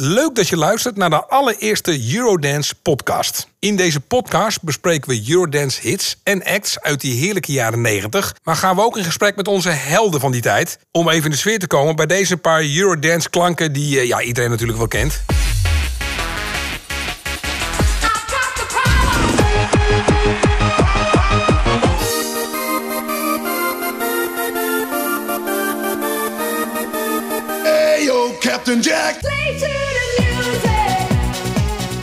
Leuk dat je luistert naar de allereerste Eurodance podcast. In deze podcast bespreken we Eurodance hits en acts uit die heerlijke jaren 90. Maar gaan we ook in gesprek met onze helden van die tijd. Om even in de sfeer te komen bij deze paar Eurodance klanken die eh, ja, iedereen natuurlijk wel kent. Hey yo, Captain Jack.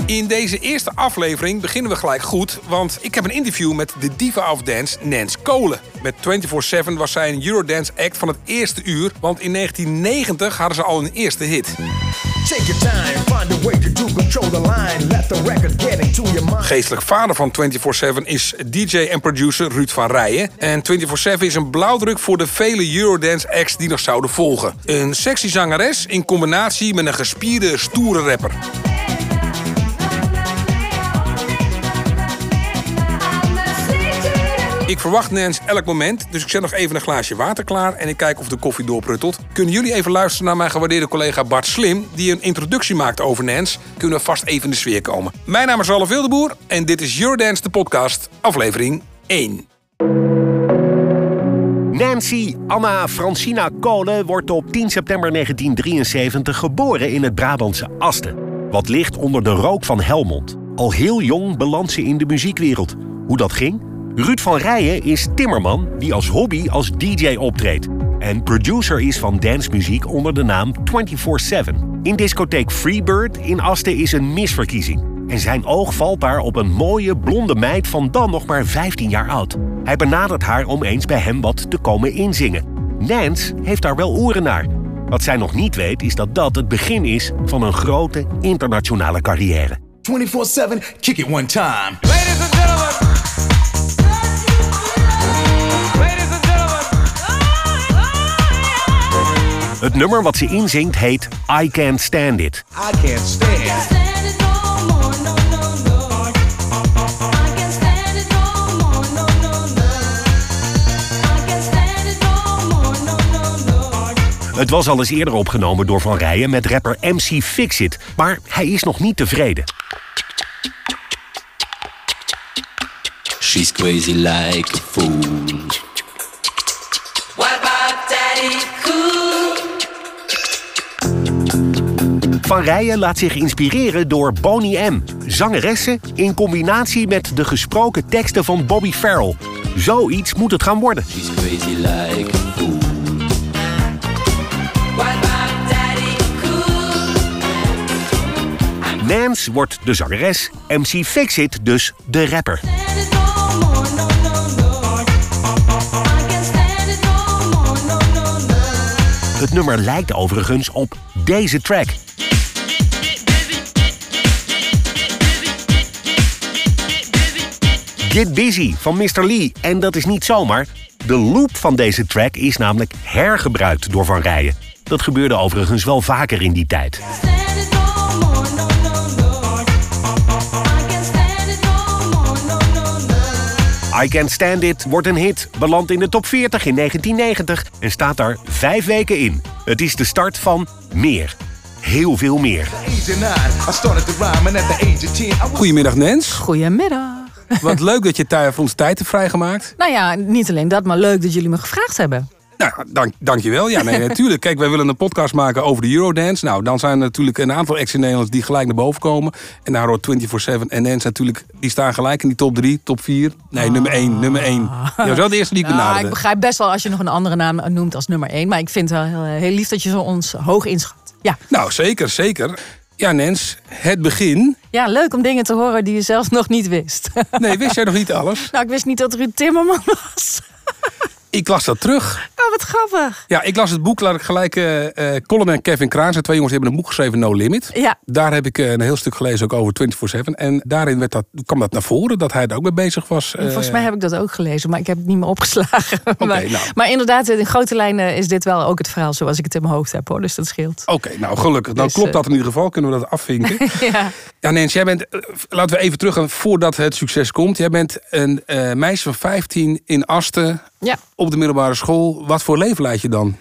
In deze eerste aflevering beginnen we gelijk goed, want ik heb een interview met de diva of dance Nance Kolen. Met 24-7 was zij een Eurodance act van het eerste uur, want in 1990 hadden ze al een eerste hit. Take your time, find a way to do control the line. Let the record get into your mind. Geestelijk vader van 24-7 is DJ en producer Ruud van Rijen. En 24-7 is een blauwdruk voor de vele Eurodance acts die nog zouden volgen. Een sexy zangeres in combinatie met een gespierde, stoere rapper. Ik verwacht Nens elk moment, dus ik zet nog even een glaasje water klaar en ik kijk of de koffie doorpruttelt. Kunnen jullie even luisteren naar mijn gewaardeerde collega Bart Slim, die een introductie maakt over Nens? Kunnen we vast even in de sfeer komen. Mijn naam is Ralf Wildeboer en dit is Eurodance de podcast, aflevering 1. Nancy Anna Francina Kolen wordt op 10 september 1973 geboren in het Brabantse Asten. Wat ligt onder de rook van Helmond. Al heel jong belandt ze in de muziekwereld. Hoe dat ging? Ruud van Rijen is timmerman die als hobby als DJ optreedt. En producer is van dancemuziek onder de naam 24-7. In discotheek Freebird in Asten is een misverkiezing. En zijn oog valt daar op een mooie blonde meid van dan nog maar 15 jaar oud. Hij benadert haar om eens bij hem wat te komen inzingen. Nance heeft daar wel oren naar. Wat zij nog niet weet is dat dat het begin is van een grote internationale carrière. 24-7, kick it one time. Het nummer wat ze inzingt heet I Can't Stand It. I can't stand. Het was al eens eerder opgenomen door Van Rijen met rapper MC Fixit, maar hij is nog niet tevreden. She's crazy like a fool. What about Daddy Cool? Van Rijen laat zich inspireren door Boney M, zangeressen in combinatie met de gesproken teksten van Bobby Farrell. Zoiets moet het gaan worden. She's crazy like a fool. Cool? Nance wordt de zangeres, MC Fixit dus de rapper. Het nummer lijkt overigens op deze track. Get Busy van Mr. Lee. En dat is niet zomaar. De loop van deze track is namelijk hergebruikt door Van Rijen. Dat gebeurde overigens wel vaker in die tijd. I Can't Stand It wordt een hit, belandt in de top 40 in 1990 en staat daar vijf weken in. Het is de start van meer. Heel veel meer. Age of nine, I started to rhyme, and at the age of 10, I was Goedemiddag Nens. Goedemiddag. Wat leuk dat je tijd voor ons tijd hebt vrijgemaakt. Nou ja, niet alleen dat, maar leuk dat jullie me gevraagd hebben. Nou, dank, dankjewel. Ja, nee, natuurlijk. Kijk, wij willen een podcast maken over de Eurodance. Nou, dan zijn er natuurlijk een aantal acts in die gelijk naar boven komen. En daar hoort 24-7 en Nens natuurlijk, die staan gelijk in die top 3, top 4. Nee, nummer 1, nummer 1. Ja, was wel de eerste die ik Ja, benaderde. ik begrijp best wel als je nog een andere naam noemt als nummer 1. Maar ik vind het wel heel, heel lief dat je zo ons hoog inschat. Ja. Nou, zeker, zeker. Ja, Nens, het begin. ja, leuk om dingen te horen die je zelf nog niet wist. Nee, wist jij nog niet alles? nou, ik wist niet dat Ruud Timmerman was. Ik las dat terug. Oh, wat grappig. Ja, ik las het boek, laat ik gelijk... eh eh Colin en Kevin Kraan zijn twee jongens die hebben een boek geschreven, No Limit. Ja. Daar heb ik eh, een heel stuk gelezen ook over 24-7. En daarin werd dat, kwam dat naar voren, dat hij er ook mee bezig was. Volgens mij heb ik dat ook gelezen, maar ik heb het niet meer opgeslagen. maar, nou. maar inderdaad, in grote lijnen is dit wel ook het verhaal zoals ik het in mijn hoofd heb. hoor. Dus dat scheelt. Oké, nou gelukkig. Dan Dus, klopt dat in ieder geval. Kunnen we dat afvinken. ja. ja, Nens, jij bent... laten we even terug voordat het succes komt. Jij bent een meisje van 15 in Asten ja. op de middelbare school. Wat voor leven leid je dan?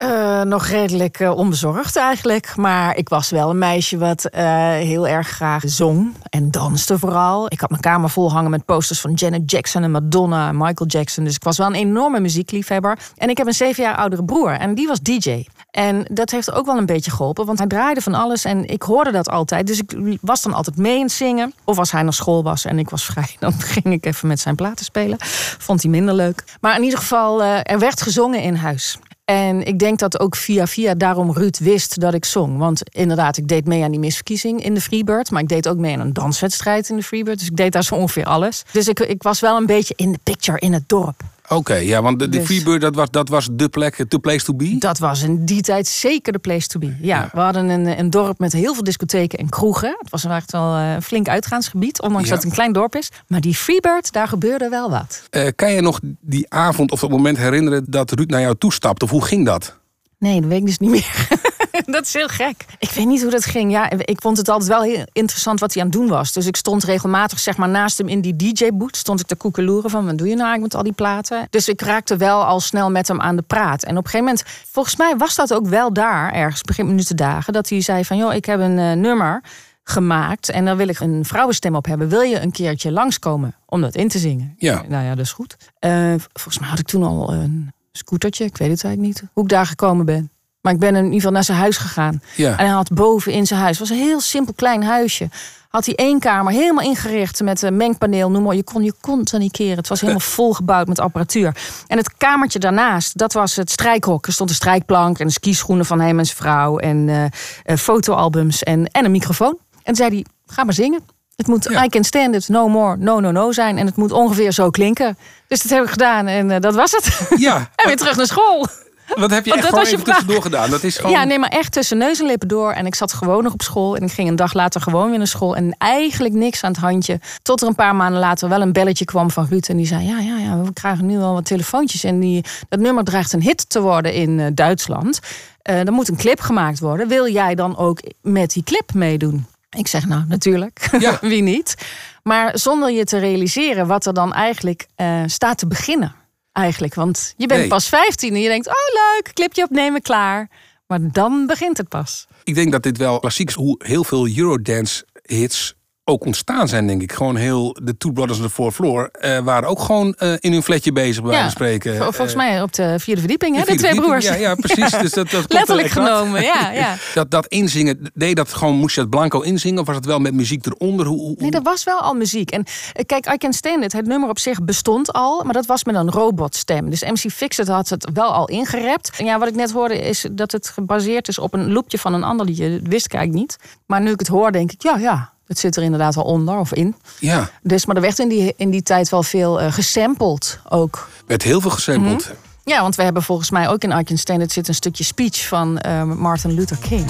Eh, nog redelijk eh, onbezorgd eigenlijk. Maar ik was wel een meisje wat eh, heel erg graag zong en danste vooral. Ik had mijn kamer vol hangen met posters van Janet Jackson en Madonna en Michael Jackson. Dus ik was wel een enorme muziekliefhebber. En ik heb een zeven jaar oudere broer en die was DJ. En dat heeft ook wel een beetje geholpen, want hij draaide van alles en ik hoorde dat altijd. Dus ik was dan altijd mee in het zingen. Of als hij naar school was en ik was vrij, dan ging ik even met zijn platen spelen. Vond hij minder leuk. Maar in ieder geval, er werd gezongen in huis. En ik denk dat ook via via daarom Ruud wist dat ik zong. Want inderdaad, ik deed mee aan die misverkiezing in de Freebird. Maar ik deed ook mee aan een danswedstrijd in de Freebird. Dus ik deed daar zo ongeveer alles. Dus ik, ik was wel een beetje in de picture in het dorp. Oké, ja, want de, de Dus- Freebird, dat was, dat was de plek, de place to be. Dat was in die tijd zeker de place to be. Ja, we hadden een, een dorp met heel veel discotheken en kroegen. Het was echt wel eh, een flink uitgaansgebied, ondanks Ja. dat het een klein dorp is. Maar die Freebird, daar gebeurde wel wat. Eh, kan je nog die avond of het moment herinneren dat Ruud naar jou toestapte? Of hoe ging dat? Nee, dat weet ik dus niet meer. dat is heel gek. Ik weet niet hoe dat ging. Ja, ik vond het altijd wel heel interessant wat hij aan het doen was. Dus ik stond regelmatig zeg maar, naast hem in die DJ-boot. Stond ik te koekeloeren van, wat doe je nou eigenlijk met al die platen? Dus ik raakte wel al snel met hem aan de praat. En op een gegeven moment, volgens mij was dat ook wel daar, ergens begin minuten dagen... dat hij zei van, joh, ik heb een eh, nummer gemaakt... en daar wil ik een vrouwenstem op hebben. Wil je een keertje langskomen om dat in te zingen? Ja. Nou ja, dat is goed. Eh, volgens mij had ik toen al een scootertje. Ik weet het eigenlijk niet hoe ik daar gekomen ben. Maar ik ben in ieder geval naar zijn huis gegaan. Ja. En hij had boven in zijn huis, het was een heel simpel klein huisje. Had hij één kamer helemaal ingericht met een mengpaneel, noem maar. Je kon je kont niet keren. Het was helemaal volgebouwd met apparatuur. En het kamertje daarnaast, dat was het strijkhok. Er stond een strijkplank en skischoenen van hem en zijn vrouw. En eh, eh, fotoalbums en, en een microfoon. En zei hij, ga maar zingen. Het moet Ja. I can stand it, no more, no, no, no zijn. En het moet ongeveer zo klinken. Dus dat heb ik gedaan en eh, dat was het. Ja, en weer terug naar school. Wat heb je echt gewoon even tussendoor gedaan? Dat is gewoon... Ja, nee, maar echt tussen neus en lippen door. En ik zat gewoon nog op school. En ik ging een dag later gewoon weer naar school. En eigenlijk niks aan het handje. Tot er een paar maanden later wel een belletje kwam van Ruud. En die zei, ja, ja, ja, we krijgen nu al wat telefoontjes. En die, dat nummer dreigt een hit te worden in eh, Duitsland. Eh er moet een clip gemaakt worden. Wil jij dan ook met die clip meedoen? Ik zeg, nou, natuurlijk. Ja. Wie niet? Maar zonder je te realiseren wat er dan eigenlijk eh, staat te beginnen. Eigenlijk, want je bent Nee. pas 15 en je denkt, oh leuk, clipje opnemen, klaar. Maar dan begint het pas. Ik denk dat dit wel klassiek is hoe heel veel Eurodance hits ook ontstaan zijn, denk ik. Gewoon heel de Two Brothers on the Fourth Floor eh, waren ook gewoon eh, in hun flatje bezig, bij van spreken. vol- volgens Eh, mij op de vierde verdieping, hè, de, twee broers. Ja, ja precies. Dus dat, dat Letterlijk genomen, ja, ja. Dat, dat inzingen, deed dat gewoon, moest je dat blanco inzingen? Of was het wel met muziek eronder? Hoe, hoe- Nee, er was wel al muziek. En kijk, I Can Stand It, het nummer op zich bestond al, maar dat was met een robotstem. Dus MC Fixit had het wel al ingerept. En ja, wat ik net hoorde is dat het gebaseerd is op een loopje van een ander liedje. Dat wist ik eigenlijk niet. Maar nu ik het hoor, denk ik, ja, ja, het zit er inderdaad wel onder of in. Ja, Dus, maar er werd in die, in die tijd wel veel eh, gesampled ook. werd heel veel gesampled. Mhm. Ja, want we hebben volgens mij ook in Stand It zit een stukje speech van eh, Martin Luther King.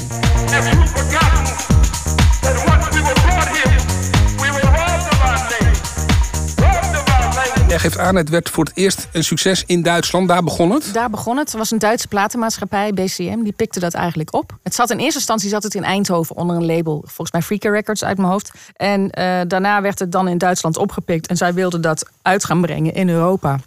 Jij geeft aan, het werd voor het eerst een succes in Duitsland. Daar begon het. Daar begon het. Er was een Duitse platenmaatschappij, BCM, die pikte dat eigenlijk op. Het zat in eerste instantie zat het in Eindhoven onder een label, volgens mij Freaker Records uit mijn hoofd. En eh, daarna werd het dan in Duitsland opgepikt en zij wilden dat uit gaan brengen in Europa.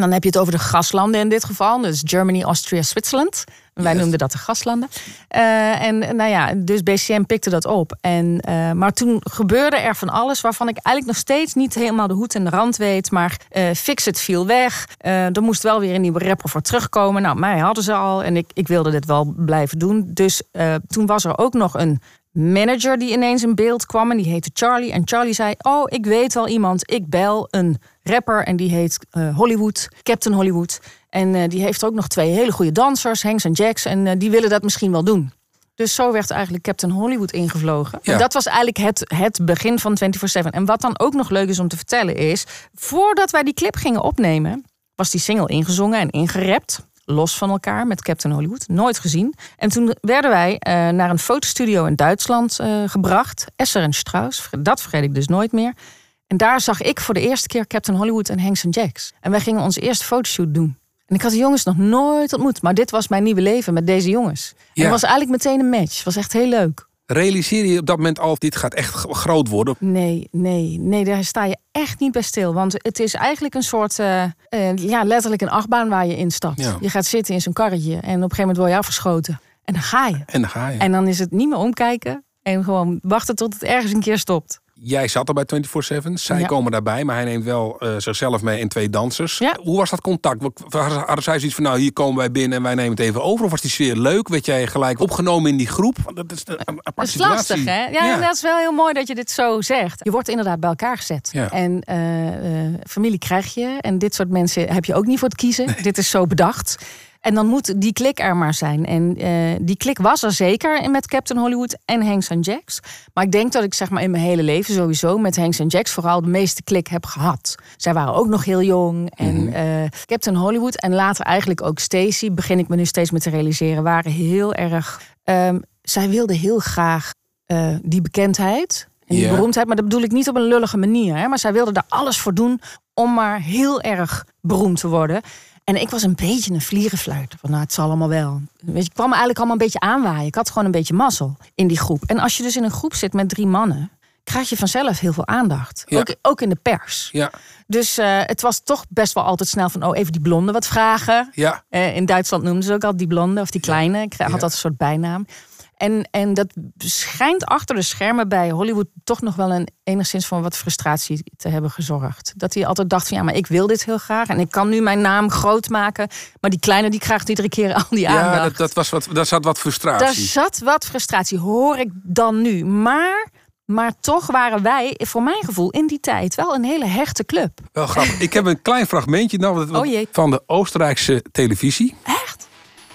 Dan heb je het over de gaslanden in dit geval. Dus Germany, Austria, Zwitserland. Wij Yes. noemden dat de gaslanden. Eh, en nou ja, dus BCM pikte dat op. En, eh, maar toen gebeurde er van alles waarvan ik eigenlijk nog steeds niet helemaal de hoed en de rand weet. Maar eh Fix het viel weg. Er moest wel weer een nieuwe rapper voor terugkomen. Nou, mij hadden ze al en ik, ik wilde dit wel blijven doen. Dus toen was er ook nog een manager die ineens in beeld kwam. En die heette Charlie. En Charlie zei, oh, ik weet wel iemand. Ik bel een rapper en die heet eh, Hollywood, Captain Hollywood. En eh, die heeft ook nog twee hele goede dansers, Hanks en Jacks. En eh, die willen dat misschien wel doen. Dus zo werd eigenlijk Captain Hollywood ingevlogen. Ja. En dat was eigenlijk het, het begin van 24-7. En wat dan ook nog leuk is om te vertellen is... voordat wij die clip gingen opnemen... was die single ingezongen en ingerept. Los van elkaar met Captain Hollywood. Nooit gezien. En toen werden wij eh, naar een fotostudio in Duitsland eh, gebracht. Esser en Strauss. Dat vergeet ik dus nooit meer. En daar zag ik voor de eerste keer Captain Hollywood en Hanks Jacks. En wij gingen onze eerste fotoshoot doen. En ik had die jongens nog nooit ontmoet. Maar dit was mijn nieuwe leven met deze jongens. En het was eigenlijk meteen een match. Het was echt heel leuk. Realiseer je op dat moment al, dit gaat echt groot worden? Nee, nee, nee, daar sta je echt niet bij stil. Want het is eigenlijk een soort, eh, eh, ja, letterlijk een achtbaan waar je instapt. Ja. Je gaat zitten in zo'n karretje en op een gegeven moment word je afgeschoten. En dan ga je. En dan ga je. En dan is het niet meer omkijken en gewoon wachten tot het ergens een keer stopt. Jij zat er bij 24-7. Zij Ja. komen daarbij, maar hij neemt wel eh, zichzelf mee en twee dansers. Ja. Hoe was dat contact? Hadden zij zoiets van, nou, hier komen wij binnen en wij nemen het even over? Of was die sfeer leuk? Werd jij gelijk opgenomen in die groep? Dat is een aparte Dat is situatie. lastig, hè? Ja, dat is wel heel mooi dat je dit zo zegt. Je wordt inderdaad bij elkaar gezet. En eh, eh, familie krijg je. En dit soort mensen heb je ook niet voor te kiezen. Dit is zo bedacht. En dan moet die klik er maar zijn. En eh, die klik was er zeker met Captain Hollywood en Hanks and Jacks. Maar ik denk dat ik zeg maar in mijn hele leven sowieso met Hanks and Jacks vooral de meeste klik heb gehad. Zij waren ook nog heel jong. En eh, Captain Hollywood en later eigenlijk ook Stacy, begin ik me nu steeds meer te realiseren, waren heel erg. ehm, zij wilden heel graag eh, die bekendheid en die beroemdheid. Maar dat bedoel ik niet op een lullige manier. Hè? Maar zij wilden er alles voor doen om maar heel erg beroemd te worden. En ik was een beetje een vlierenfluiter. Van nou, het zal allemaal wel. Weet je, ik kwam me eigenlijk allemaal een beetje aanwaaien. Ik had gewoon een beetje mazzel in die groep. En als je dus in een groep zit met drie mannen, krijg je vanzelf heel veel aandacht. Ja. Ook, ook in de pers. Ja, Dus eh, het was toch best wel altijd snel van, oh, even die blonde wat vragen. ja. Eh, in Duitsland noemden ze ook altijd die blonde of die kleine. Ik had dat een soort bijnaam. En, en dat schijnt achter de schermen bij Hollywood toch nog wel een enigszins van wat frustratie te hebben gezorgd. Dat hij altijd dacht van ja, maar ik wil dit heel graag en ik kan nu mijn naam groot maken, maar die kleine die krijgt iedere keer al die aandacht. ja dat, dat was wat, daar zat wat Daar frustratie. zat wat frustratie, hoor ik dan nu. Maar, maar toch waren wij, voor mijn gevoel, in die tijd wel een hele hechte club. Wel grappig. Ik heb een klein fragmentje nou, Oh van de Oostenrijkse televisie?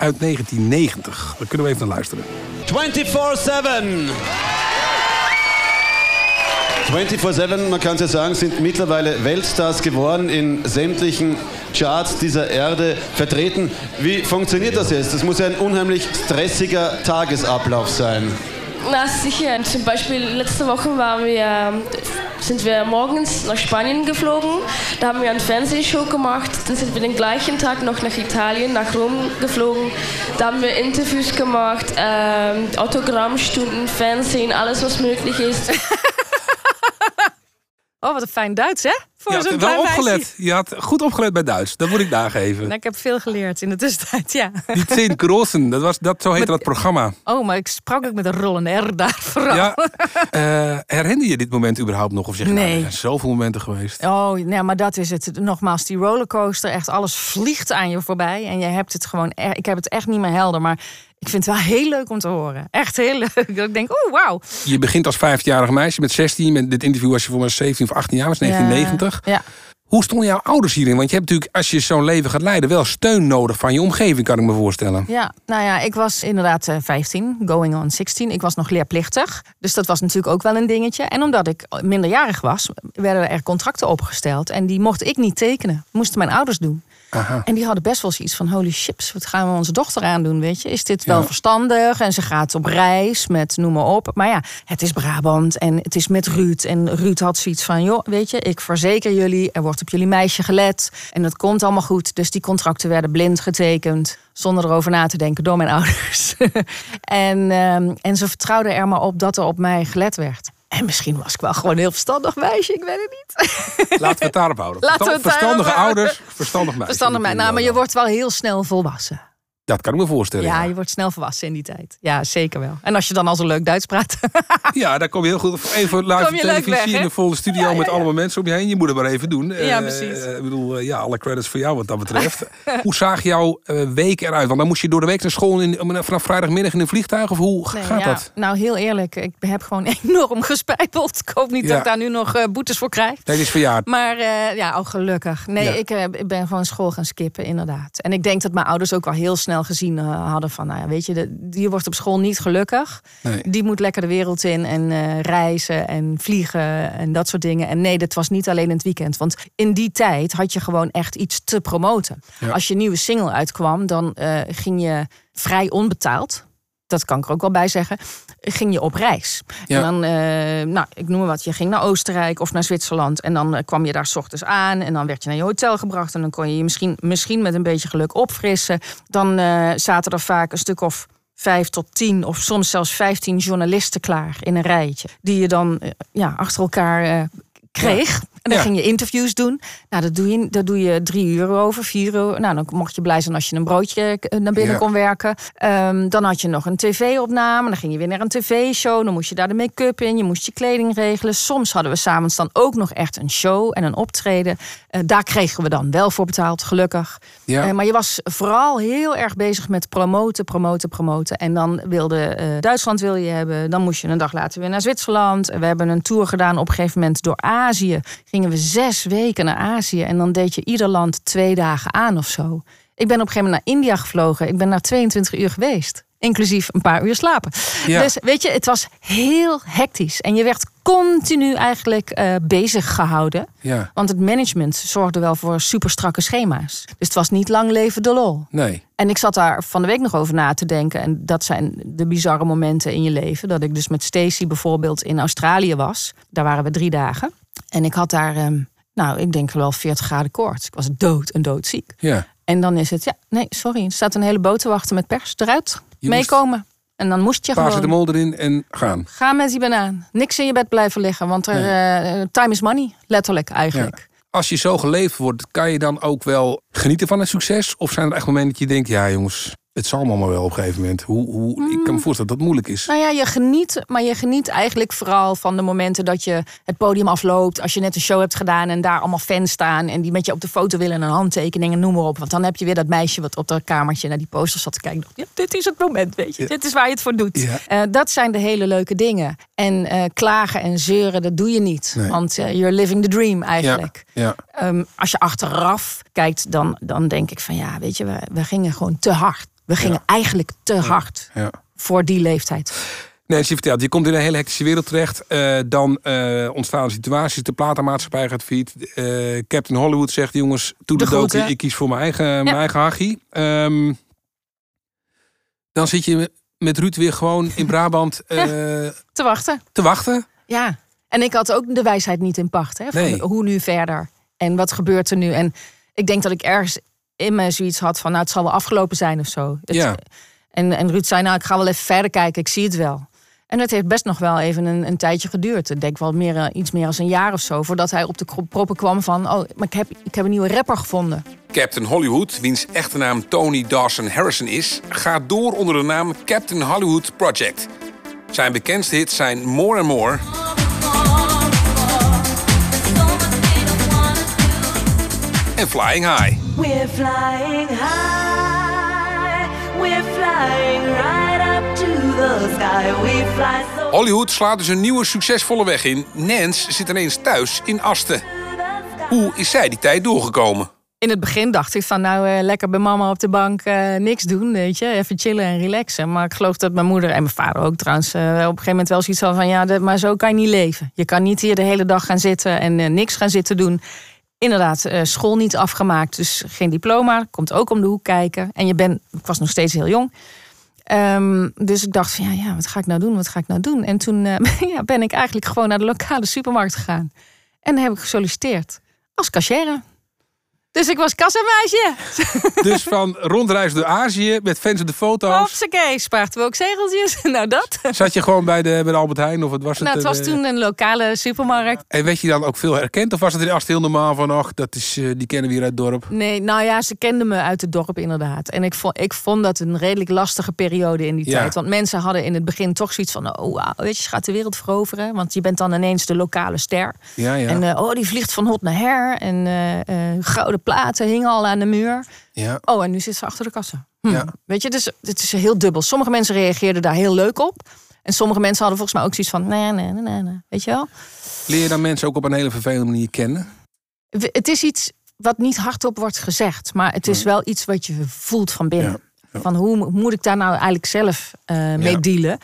Uit 1990. Daar kunnen we even naar luisteren. 24-7. 24-7, man kann es ja sagen, sind mittlerweile Weltstars geworden, in sämtlichen Charts dieser Erde vertreten. Wie funktioniert das jetzt? Das muss ja ein unheimlich stressiger Tagesablauf sein. Na sicher. Zum Beispiel letzte Woche waren wir, sind wir morgens nach Spanien geflogen. Da haben wir eine Fernsehshow gemacht. Dann sind wir den gleichen Tag noch nach Italien, nach Rom geflogen. Da haben wir Interviews gemacht, ähm, Autogrammstunden, Fernsehen, alles was möglich ist. Oh, wat een fijn Duits, hè? Voor zo'n wel meisje. opgelet. Je had goed opgelet bij Duits. Dat moet ik nageven. Nou, ik heb veel geleerd in de tussentijd, ja. Die Zehn Großen, dat, was, dat, zo heette dat programma. Oh, maar ik sprak ook met een rollende R daar vooral. Ja, eh, herinner je dit moment überhaupt nog? Of zeg je, nou, Nee. er zijn zoveel momenten geweest. Oh, nee, maar dat is het. Nogmaals, die rollercoaster, echt alles vliegt aan je voorbij. En je hebt het gewoon, e- ik heb het echt niet meer helder. Maar ik vind het wel heel leuk om te horen. Echt heel leuk. Dat ik denk, oh, wauw. Je begint als 15-jarig meisje met 16. Met dit interview was je voor mij 17 of 18 jaar, was 1990. Ja. Hoe stonden jouw ouders hierin? Want je hebt natuurlijk, als je zo'n leven gaat leiden, wel steun nodig van je omgeving, kan ik me voorstellen. Ja, nou ja, ik was inderdaad eh, 15, going on 16. Ik was nog leerplichtig. Dus dat was natuurlijk ook wel een dingetje. En omdat ik minderjarig was, werden er contracten opgesteld. En die mocht ik niet tekenen. Moesten mijn ouders doen. Aha. En die hadden best wel zoiets van: holy chips, wat gaan we onze dochter aandoen? Weet je, is dit wel Ja. verstandig? En ze gaat op reis met noem maar op. Maar ja, het is Brabant en het is met Ruud. En Ruud had zoiets van: joh, weet je, ik verzeker jullie, er wordt op jullie meisje gelet. En dat komt allemaal goed. Dus die contracten werden blind getekend. Zonder erover na te denken door mijn ouders. en, ehm, en ze vertrouwden er maar op dat er op mij gelet werd. En misschien was ik wel gewoon een heel verstandig meisje, ik weet het niet. Laten we het daarop houden. Laten we het Verstandige daarop ouders, verstandig meisje. Verstandig mij. Nou, maar je wordt wel heel snel volwassen. Dat kan ik me voorstellen. Ja, Ja, je wordt snel volwassen in die tijd. Ja, zeker wel. En als je dan al zo leuk Duits praat. ja daar kom je heel goed. Even live op televisie weg, in een volle studio Ja, ja, met allemaal mensen om je heen. Je moet het maar even doen. Ja, Eh, precies. eh, ik bedoel, eh, ja, alle credits voor jou wat dat betreft. hoe zag jouw week eruit? Want dan moest je door de week naar school in, vanaf vrijdagmiddag in een vliegtuig. Of hoe Nee, gaat dat? Nou, heel eerlijk. Ik heb gewoon enorm gespijbeld. Ik hoop niet dat ik daar nu nog boetes voor krijg. Dit is verjaard. Maar ja, oh, gelukkig. Nee, ik, ik ben gewoon school gaan skippen, inderdaad. En ik denk dat mijn ouders ook wel heel snel gezien eh, hadden van... nou ja, weet je, de, die wordt op school niet gelukkig. Nee. Die moet lekker de wereld in en eh, reizen en vliegen en dat soort dingen. En nee, dat was niet alleen in het weekend. Want in die tijd had je gewoon echt iets te promoten. Ja. Als je nieuwe single uitkwam, dan eh, ging je vrij onbetaald... dat kan ik er ook wel bij zeggen, ging je op reis. Ja. En dan, eh, nou, ik noem maar wat, je ging naar Oostenrijk of naar Zwitserland... en dan eh, kwam je daar 's ochtends aan en dan werd je naar je hotel gebracht... en dan kon je je misschien, misschien met een beetje geluk opfrissen. Dan eh, zaten er vaak een stuk of vijf tot tien of soms zelfs vijftien journalisten klaar in een rijtje. Die je dan ja, achter elkaar kreeg. En dan Ja. ging je interviews doen. Nou, dat doe je, dat doe je drie uur over, vier uur. Nou, dan mocht je blij zijn als je een broodje eh, naar binnen Ja. kon werken. Ehm, dan had je nog een tv-opname. Dan ging je weer naar een tv-show. Dan moest je daar de make-up in. Je moest je kleding regelen. Soms hadden we s'avonds dan ook nog echt een show en een optreden. Eh, daar kregen we dan wel voor betaald, gelukkig. Ja. Eh, maar je was vooral heel erg bezig met promoten, promoten, promoten. En dan wilde Duitsland wil je hebben. Dan moest je een dag later weer naar Zwitserland. We hebben een tour gedaan op een gegeven moment door Azië. Gingen we zes weken naar Azië. En dan deed je ieder land twee dagen aan of zo. Ik ben op een gegeven moment naar India gevlogen. Ik ben daar 22 uur geweest. Inclusief een paar uur slapen. Ja. Dus weet je, het was heel hectisch. En je werd continu eigenlijk eh, bezig gehouden. Ja. Want het management zorgde wel voor super strakke schema's. Dus het was niet lang leven de lol. Nee. En ik zat daar van de week nog over na te denken. En dat zijn de bizarre momenten in je leven. Dat ik dus met Stacy bijvoorbeeld in Australië was. Daar waren we drie dagen. En ik had daar, ehm, nou, ik denk wel 40 graden koorts. Ik was dood en doodziek. Ja. En dan is het, ja, nee, sorry. Er staat een hele boot te wachten met pers. Eruit, Je meekomen. En dan moest je gewoon... Paracetamol erin en gaan. Ga met die banaan. Niks in je bed blijven liggen. Want er, eh, time is money. Letterlijk eigenlijk. Als je zo geleefd wordt, kan je dan ook wel genieten van het succes? Of zijn er echt momenten dat je denkt, ja jongens, het zal allemaal wel op een gegeven moment. Hoe, hoe, Ik kan me voorstellen dat dat moeilijk is. Nou ja, je geniet, maar je geniet eigenlijk vooral van de momenten dat je het podium afloopt. Als je net een show hebt gedaan en daar allemaal fans staan en die met je op de foto willen en een handtekening en noem maar op. Want dan heb je weer dat meisje wat op dat kamertje naar die posters zat te kijken. Ja, dit is het moment, weet je. Dit is waar je het voor doet. Ja. Eh, dat zijn de hele leuke dingen. En eh, klagen en zeuren, dat doe je niet. Nee. Want eh, you're living the dream eigenlijk. ja. Ehm, als je achteraf kijkt, dan, dan denk ik van ja, weet je, we, we gingen gewoon te hard. We gingen eigenlijk te hard ja. voor die leeftijd. Nancy vertelt, je komt in een hele hectische wereld terecht. Eh, dan eh, ontstaan situaties. De platenmaatschappij gaat failliet. Eh, Captain Hollywood zegt, jongens, toe de, dood. Ik kies voor mijn eigen, mijn eigen hachie. Ehm, dan zit je met Ruud weer gewoon in Brabant Te wachten. te wachten. Ja. En ik had ook de wijsheid niet in pacht. Hè, van Nee. Hoe nu verder? En wat gebeurt er nu? En ik denk dat ik ergens in me zoiets had van... nou, het zal wel afgelopen zijn of zo. Het- Ja. En, en Ruud zei, nou, ik ga wel even verder kijken. Ik zie het wel. En het heeft best nog wel even een, een tijdje geduurd. Ik denk wel meer, eh, iets meer dan een jaar of zo... voordat hij op de proppen kwam van... oh, maar ik heb, ik heb een nieuwe rapper gevonden. Captain Hollywood, wiens echte naam Tony Dawson Harrison is, gaat door onder de naam Captain Hollywood Project. Zijn bekendste hits zijn More and More en Flying High. We're flying high. We're flying right up to the sky. We fly so Hollywood slaat dus een nieuwe succesvolle weg in. Nance zit ineens thuis in Asten. Hoe is zij die tijd doorgekomen? In het begin dacht ik van nou eh, lekker bij mama op de bank eh, niks doen, weet je, even chillen en relaxen. Maar ik geloof dat mijn moeder en mijn vader ook trouwens eh, op een gegeven moment wel zoiets hadden van ja, dat- maar zo kan je niet leven. Je kan niet hier de hele dag gaan zitten en eh, niks gaan zitten doen. Inderdaad, eh, school niet afgemaakt, dus geen diploma, komt ook om de hoek kijken. En je bent, ik was nog steeds heel jong. Ehm, dus ik dacht van ja, ja, wat ga ik nou doen? Wat ga ik nou doen? En toen eh, ja, ben ik eigenlijk gewoon naar de lokale supermarkt gegaan. En heb ik gesolliciteerd als cashier. Dus ik was kassameisje. Dus van rondreizen door Azië met fans op de foto's. Hopsakee, spaarten we ook zegeltjes. nou dat. Zat je gewoon bij de, bij de Albert Heijn of wat was het? Nou, het was eh, toen een lokale supermarkt. En werd je dan ook veel herkend? Of was het in Ast heel normaal van, ach, dat is, eh, die kennen we hier uit het dorp? Nee, nou ja, ze kenden me uit het dorp inderdaad. En ik vond, ik vond dat een redelijk lastige periode in die Ja. tijd. Want mensen hadden in het begin toch zoiets van... oh, wauw, weet je, ze gaat de wereld veroveren. Want je bent dan ineens de lokale ster. Ja, ja. En eh, oh, die vliegt van hot naar her. En eh, eh, gouden platen hingen al aan de muur. ja. Oh, en nu zit ze achter de kassa. Hm. Ja. Weet je, dus het is heel dubbel. Sommige mensen reageerden daar heel leuk op. En sommige mensen hadden volgens mij ook zoiets van... nee, nee, nee, nee, nee. Weet je wel? Leer je dan mensen ook op een hele vervelende manier kennen? Het is iets wat niet hardop wordt gezegd. Maar het is wel iets wat je voelt van binnen. Van hoe mo- moet ik daar nou eigenlijk zelf eh, mee dealen?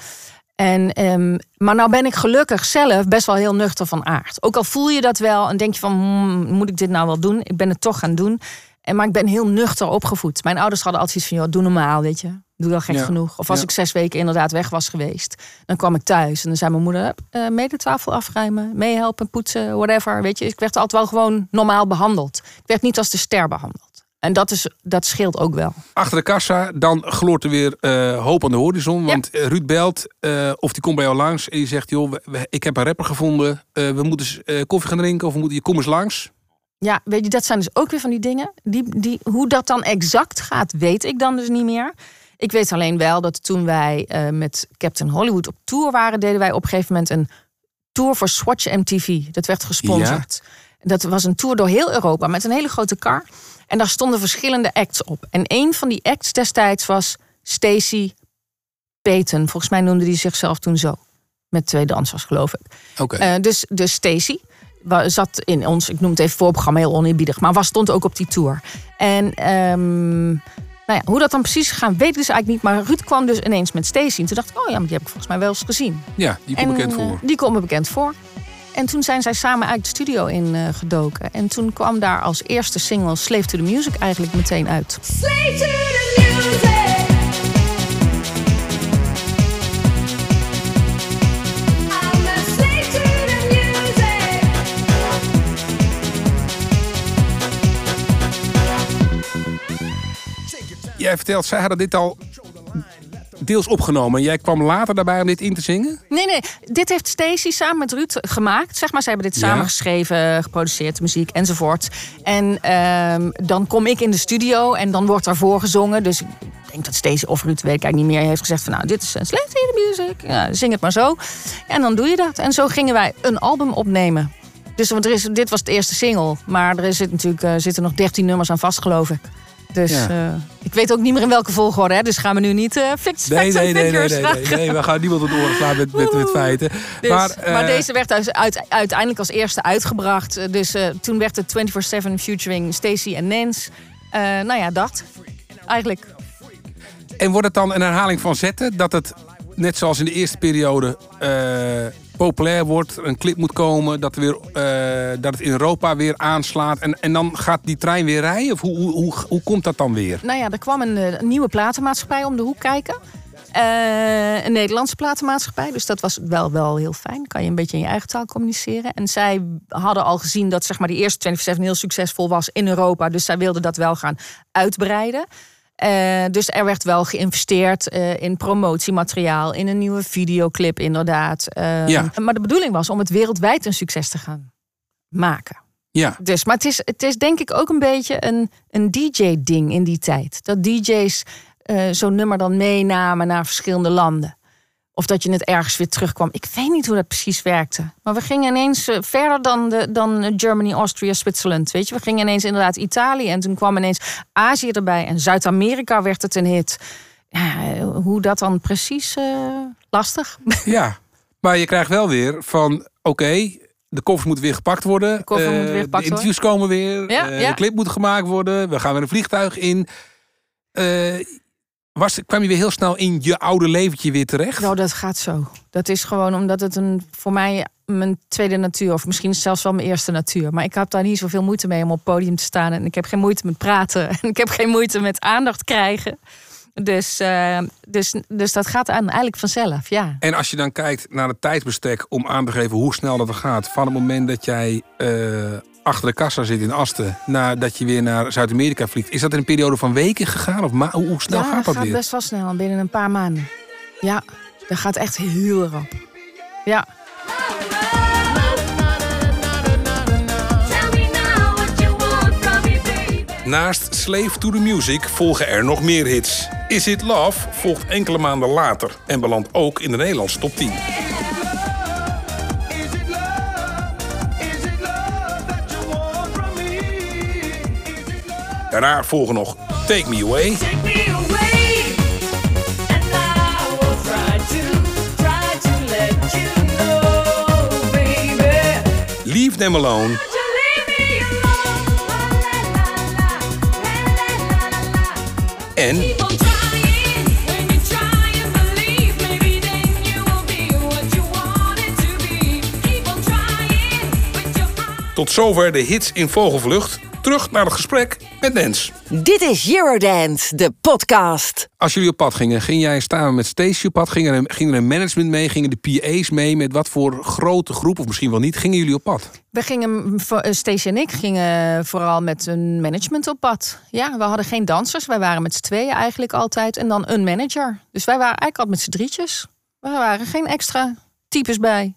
En, ehm, maar nou ben ik gelukkig zelf best wel heel nuchter van aard. Ook al voel je dat wel en denk je van... hmm, moet ik dit nou wel doen? Ik ben het toch gaan doen. En, maar ik ben heel nuchter opgevoed. Mijn ouders hadden altijd iets van... Joh, doe normaal, weet je. Doe wel gek Ja. genoeg. Of als Ja. ik zes weken inderdaad weg was geweest... dan kwam ik thuis en dan zei mijn moeder... "Hup, eh, mee de tafel afruimen, meehelpen, poetsen, whatever. Weet je, ik werd altijd wel gewoon normaal behandeld. Ik werd niet als de ster behandeld. En dat, is, dat scheelt ook wel. Achter de kassa, dan gloort er weer eh, hoop aan de horizon. Want eh, Ruud belt, eh, of die komt bij jou langs. En die zegt, joh, we- we- ik heb een rapper gevonden. We moeten eens koffie gaan drinken. Of we moeten, je kom eens langs. Ja, weet je, dat zijn dus ook weer van die dingen. Die, die, hoe dat dan exact gaat, weet ik dan dus niet meer. Ik weet alleen wel dat toen wij met Captain Hollywood op tour waren, deden wij op een gegeven moment een tour voor Swatch MTV. Dat werd gesponsord. Dat was een tour door heel Europa met een hele grote car. En daar stonden verschillende acts op. En een van die acts destijds was Stacy Payton. Volgens mij noemde die zichzelf toen zo. Met twee dansers, geloof ik. Oké. Eh, dus, dus Stacy zat in ons, ik noem het even voorprogramma, heel oneerbiedig, maar was, stond ook op die tour. En ehm, nou ja, hoe dat dan precies is gegaan, weet ik dus eigenlijk niet. Maar Ruud kwam dus ineens met Stacy. En toen dacht ik, oh ja, maar die heb ik volgens mij wel eens gezien. Ja, die komt En, bekend eh, voor. die komt me bekend voor. En toen zijn zij samen uit de studio in eh, gedoken. En toen kwam daar als eerste single Slave to the Music eigenlijk meteen uit. Slave to the music. I'm a slave to the music. Jij vertelt, zij hadden dit al deels opgenomen. En jij kwam later daarbij om dit in te zingen? Nee, nee, dit heeft Stacey samen met Ruud gemaakt. Zeg maar, ze hebben dit Ja. samen geschreven, geproduceerd, muziek enzovoort. En ehm, dan kom ik in de studio en dan wordt daarvoor gezongen. Dus ik denk dat Stacey of Ruud, weet ik eigenlijk niet meer, heeft gezegd van nou, dit is een the Music. Ja, zing het maar zo. En dan doe je dat. En zo gingen wij een album opnemen. Dus want er is, dit was de eerste single. Maar er zit natuurlijk, eh, zitten nog 13 nummers aan vast, geloof ik. Dus Ja. eh, ik weet ook niet meer in welke volgorde. Hè? Dus gaan we nu niet eh fix, Nee, nee, nee, nee, nee, nee, nee, We gaan niemand op de oren slaan met, met, met feiten. Dus, maar, maar, eh, deze werd dus uit, uiteindelijk als eerste uitgebracht. Dus eh, toen werd het 24-7 featuring Stacey en Nance. Nou ja, dat. Eigenlijk. En wordt het dan een herhaling van zetten? Dat het, net zoals in de eerste periode, populair wordt. Een clip moet komen. Dat, er weer, eh, dat het in Europa weer aanslaat. En, en dan gaat die trein weer rijden? Of hoe, hoe, hoe, hoe komt dat dan weer? Nou ja, er kwam een, eh, nieuwe platenmaatschappij om de hoek kijken. Eh, een Nederlandse platenmaatschappij. Dus dat was wel, wel heel fijn. Kan je een beetje in je eigen taal communiceren. En zij hadden al gezien dat zeg maar, die eerste 24 heel succesvol was in Europa. Dus zij wilden dat wel gaan uitbreiden. Eh, dus er werd wel geïnvesteerd eh, in promotiemateriaal, in een nieuwe videoclip inderdaad. Eh, Ja. Maar de bedoeling was om het wereldwijd een succes te gaan maken. Ja, Dus, maar het is, het is denk ik ook een beetje een, een DJ-ding in die tijd. Dat DJ's eh, zo'n nummer dan meenamen naar verschillende landen. Of dat je het ergens weer terugkwam. Ik weet niet hoe dat precies werkte. Maar we gingen ineens eh, verder dan, de, dan Germany, Austria, Zwitserland. Weet je, we gingen ineens inderdaad Italië. En toen kwam ineens Azië erbij. En Zuid-Amerika werd het een hit. Ja, eh, hoe dat dan precies eh, lastig. ja. Maar je krijgt wel weer van, oké, de koffers moeten weer gepakt worden. De, koffer moet weer gepakt de interviews komen weer. Ja, eh, ja. De clip moet gemaakt worden. We gaan weer een vliegtuig in. Eh, was, kwam je weer heel snel in je oude leventje weer terecht? Nou, dat gaat zo. Dat is gewoon omdat het een, voor mij mijn tweede natuur, of misschien zelfs wel mijn eerste natuur. Maar ik heb daar niet zoveel moeite mee om op het podium te staan. En ik heb geen moeite met praten. En ik heb geen moeite met aandacht krijgen. Dus, eh, dus, dus dat gaat aan, eigenlijk vanzelf, ja. En als je dan kijkt naar het tijdsbestek om aan te geven hoe snel dat er gaat. Van het moment dat jij eh, achter de kassa zit in Asten, nadat je weer naar Zuid-Amerika vliegt. Is dat in een periode van weken gegaan? Of hoe, hoe snel ja, gaat dat gaat weer? best wel snel, binnen een paar maanden. Ja, dat gaat echt heel rap. Ja. Naast Slave to the Music volgen er nog meer hits. Is It Love volgt enkele maanden later en belandt ook in de Nederlandse top 10. Daarna volgen nog Take Me Away, Take me. Leave Them Alone. En tot zover de hits in vogelvlucht. terug naar het gesprek met Nens. Dit is Eurodance, de podcast. Als jullie op pad gingen, ging jij samen met Stacey op pad? Ging er, een, ging er een management mee? Gingen de PA's mee? Met wat voor grote groep, of misschien wel niet, gingen jullie op pad? We gingen, eh, Stacey en ik gingen vooral met een management op pad. Ja, we hadden geen dansers. Wij waren met z'n tweeën eigenlijk altijd. En dan een manager. Dus wij waren eigenlijk altijd met z'n drietjes. Er waren geen extra types bij.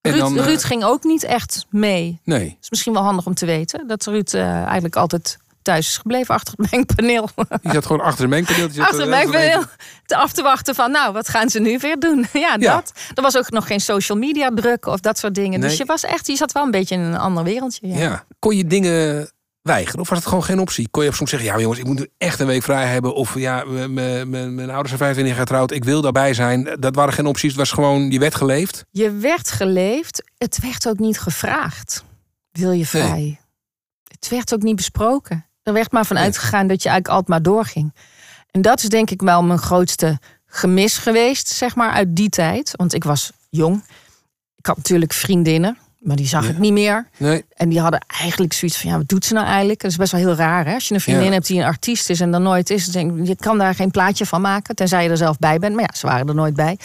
En Ruud, dan, eh, Ruud ging ook niet echt mee. Nee. is misschien wel handig om te weten. Dat Ruud eh, eigenlijk altijd thuis is gebleven achter het mengpaneel. Die zat gewoon achter een mengpaneel. achter het mengpaneel te af te wachten van... nou, wat gaan ze nu weer doen? ja, Ja. dat. Er was ook nog geen social media druk of dat soort dingen. Nee. Dus je was echt, je zat wel een beetje in een ander wereldje. Ja. Ja. Kon je dingen weigeren? Of was het gewoon geen optie? Kon je soms zeggen, ja jongens, ik moet nu echt een week vrij hebben. Of ja, mijn ouders zijn 25 jaar getrouwd. Ik wil daarbij zijn. Dat waren geen opties. Het was gewoon, je werd geleefd. Je werd geleefd, het werd ook niet gevraagd. Wil je vrij? Het werd ook niet besproken. Er werd maar van uitgegaan dat je eigenlijk altijd maar doorging. En dat is denk ik wel mijn grootste gemis geweest, zeg maar, uit die tijd. Want ik was jong. Ik had natuurlijk vriendinnen, maar die zag Ja. ik niet meer. Nee. En die hadden eigenlijk zoiets van, ja, wat doet ze nou eigenlijk? Dat is best wel heel raar, hè? Als je een vriendin Ja. hebt die een artiest is en dan nooit is... dan denk je kan daar geen plaatje van maken, tenzij je er zelf bij bent. Maar ja, ze waren er nooit bij.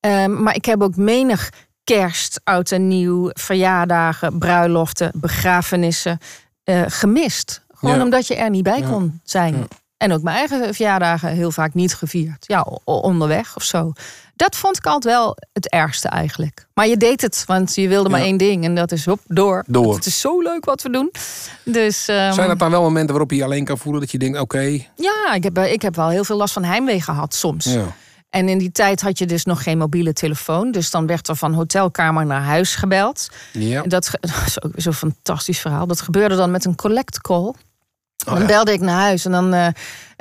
Ehm, maar ik heb ook menig kerst, oud en nieuw, verjaardagen, bruiloften, begrafenissen eh, gemist. Gewoon Ja. omdat je er niet bij kon zijn. En ook mijn eigen verjaardagen heel vaak niet gevierd. Ja, onderweg of zo. Dat vond ik altijd wel het ergste eigenlijk. Maar je deed het, want je wilde maar Ja. één ding. En dat is hop, door. Door. Het is zo leuk wat we doen. Dus ehm, Zijn dat dan wel momenten waarop je je alleen kan voelen? Dat je denkt, oké. ja, ik heb, ik heb wel heel veel last van heimwee gehad soms. ja. En in die tijd had je dus nog geen mobiele telefoon. Dus dan werd er van hotelkamer naar huis gebeld. Ja. Dat, dat is ook zo'n fantastisch verhaal. Dat gebeurde dan met een collect call. Dan Oh ja. belde ik naar huis en dan... eh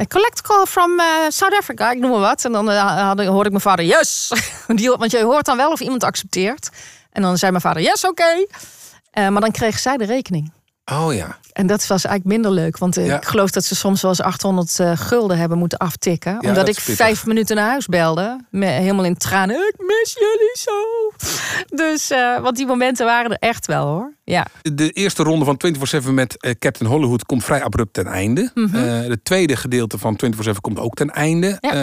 collect call from eh, South Africa, ik noem maar wat. En dan had, hoorde ik mijn vader, yes! Die, want je hoort dan wel of iemand accepteert. En dan zei mijn vader, yes, oké. Maar dan kreeg zij de rekening. Oh ja. En dat was eigenlijk minder leuk. Want Ja. ik geloof dat ze soms wel eens 800 eh, gulden hebben moeten aftikken. Ja, omdat dat ik vijf minuten naar huis belde. Helemaal in tranen. Ik mis jullie zo. Dus, want die momenten waren er echt wel hoor. Ja. De eerste ronde van 24-7 met eh, Captain Hollywood komt vrij abrupt ten einde. Eh, het tweede gedeelte van 24-7 komt ook ten einde. Ja. Eh,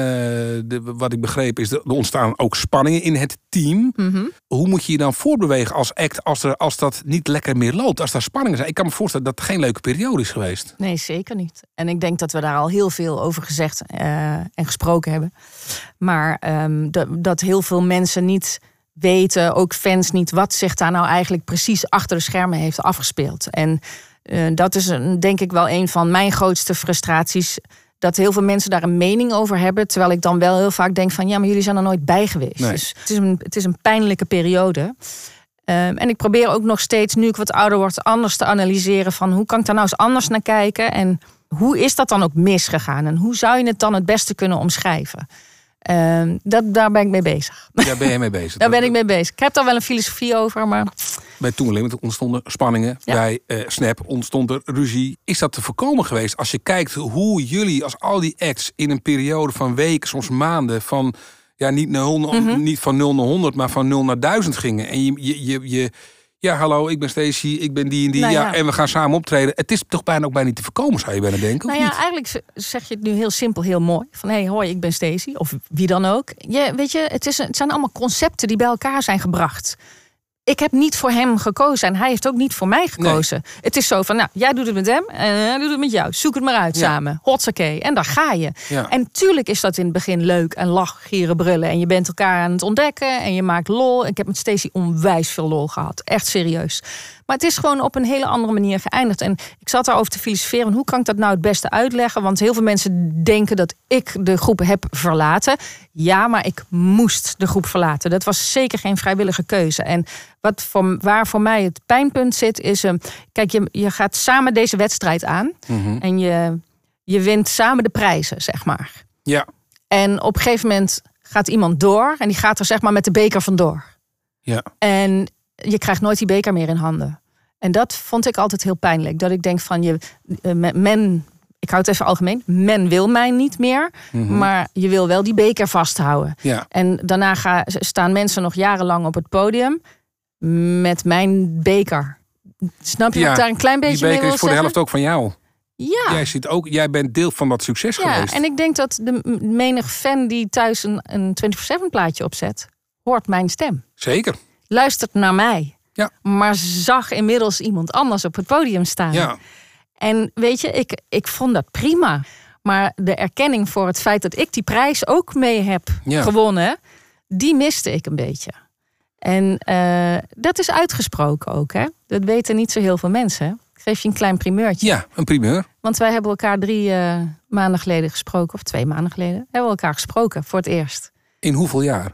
de, wat ik begreep is, dat er ontstaan ook spanningen in het team. Mhm. Hoe moet je je dan voorbewegen als act als, er, als dat niet lekker meer loopt? Als daar spanningen zijn. Ik kan me voorstellen dat het geen leuke periode is geweest. Nee, zeker niet. En ik denk dat we daar al heel veel over gezegd en gesproken hebben. Maar ehm, dat, dat heel veel mensen niet weten, ook fans niet, wat zich daar nou eigenlijk precies achter de schermen heeft afgespeeld. En eh, dat is een, denk ik wel een van mijn grootste frustraties. Dat heel veel mensen daar een mening over hebben. Terwijl ik dan wel heel vaak denk van ja, maar jullie zijn er nooit bij geweest. Nee. Dus het is, een, het is een pijnlijke periode. Ehm, en ik probeer ook nog steeds, nu ik wat ouder word, anders te analyseren van hoe kan ik daar nou eens anders naar kijken en hoe is dat dan ook misgegaan en hoe zou je het dan het beste kunnen omschrijven? Ehm, dat, daar ben ik mee bezig. Daar ben je mee bezig. Daar ben ik mee bezig. Ik heb daar wel een filosofie over, maar Bij Toen Limit ontstonden spanningen. Ja. Bij eh, Snap ontstond er ruzie. Is dat te voorkomen geweest als je kijkt hoe jullie als al die acts in een periode van weken, soms maanden, van ja, niet, naar 100, Mhm. niet van 0 naar 100, maar van 0 naar 1000 gingen. En je, je, je, je ja, hallo, ik ben Stacey, ik ben die en die. Nou ja. ja. en we gaan samen optreden. Het is toch bijna ook bijna niet te voorkomen, zou je bijna denken. nou ja, niet? eigenlijk zeg je het nu heel simpel, heel mooi. Van hé, hey, hoi, ik ben Stacey. Of wie dan ook. Je, weet je, het, is, het zijn allemaal concepten die bij elkaar zijn gebracht. Ik heb niet voor hem gekozen en hij heeft ook niet voor mij gekozen. Het is zo van, nou, jij doet het met hem en hij doet het met jou. Zoek het maar uit Ja. samen. Hotsakee. En daar ga je. Ja. En tuurlijk is dat in het begin leuk en lach, gieren, brullen. En je bent elkaar aan het ontdekken en je maakt lol. Ik heb met Stacey onwijs veel lol gehad. Echt serieus. Maar het is gewoon op een hele andere manier geëindigd. En ik zat daarover te filosoferen. Hoe kan ik dat nou het beste uitleggen? Want heel veel mensen denken dat ik de groep heb verlaten. Ja, maar ik moest de groep verlaten. Dat was zeker geen vrijwillige keuze. En wat voor, waar voor mij het pijnpunt zit, is... eh, kijk, je, je gaat samen deze wedstrijd aan. Mhm. En je, je wint samen de prijzen, zeg maar. Ja, En op een gegeven moment gaat iemand door. En die gaat er zeg maar met de beker vandoor. ja. En je krijgt nooit die beker meer in handen. En dat vond ik altijd heel pijnlijk. Dat ik denk van je, eh, men, ik hou het even algemeen, men wil mij niet meer, maar je wil wel die beker vasthouden. ja. En daarna ga, staan mensen nog jarenlang op het podium met mijn beker. Snap je wat ik daar een klein beetje die mee beker is voor de helft ook van jou. Ja. Jij, zit ook, jij bent deel van dat succes Ja, geweest. en ik denk dat de menig fan die thuis een, een 24-7 plaatje opzet, hoort mijn stem. Zeker. Luistert naar mij. Ja. Maar zag inmiddels iemand anders op het podium staan. Ja. En weet je, ik, ik vond dat prima. Maar de erkenning voor het feit dat ik die prijs ook mee heb Ja. gewonnen, die miste ik een beetje. En eh, dat is uitgesproken ook, hè? Dat weten niet zo heel veel mensen. Ik geef je een klein primeurtje. Ja, een primeur. Want wij hebben elkaar drie eh, maanden geleden gesproken, of twee maanden geleden, hebben we elkaar gesproken voor het eerst. In hoeveel jaar?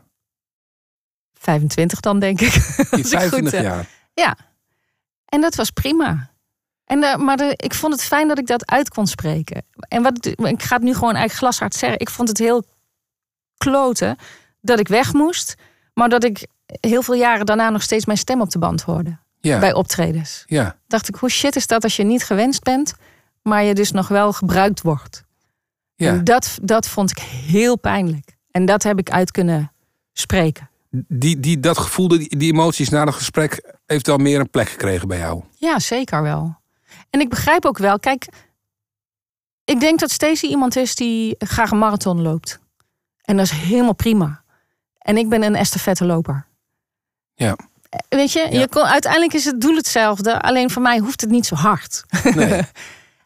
25 dan, denk ik. Goed, 25 eh, jaar. Ja. En dat was prima. En, eh, maar de, ik vond het fijn dat ik dat uit kon spreken. En wat, ik- ik ga het nu gewoon eigenlijk glashard zeggen. Ik vond het heel kloten dat ik weg moest. Maar dat ik heel veel jaren daarna nog steeds mijn stem op de band hoorde. Ja. Bij optredens. Ja. Dacht ik, hoe shit is dat als je niet gewenst bent. Maar je dus nog wel gebruikt wordt. Ja. En dat, dat vond ik heel pijnlijk. En dat heb ik uit kunnen spreken. Die, die, dat gevoel, die, die emoties na het gesprek... heeft wel meer een plek gekregen bij jou. Ja, zeker wel. En ik begrijp ook wel, kijk, ik denk dat Stacey iemand is die graag een marathon loopt. En dat is helemaal prima. En ik ben een estafetteloper. Ja. Weet je, Ja. je kon, uiteindelijk is het doel hetzelfde, alleen voor mij hoeft het niet zo hard. Nee.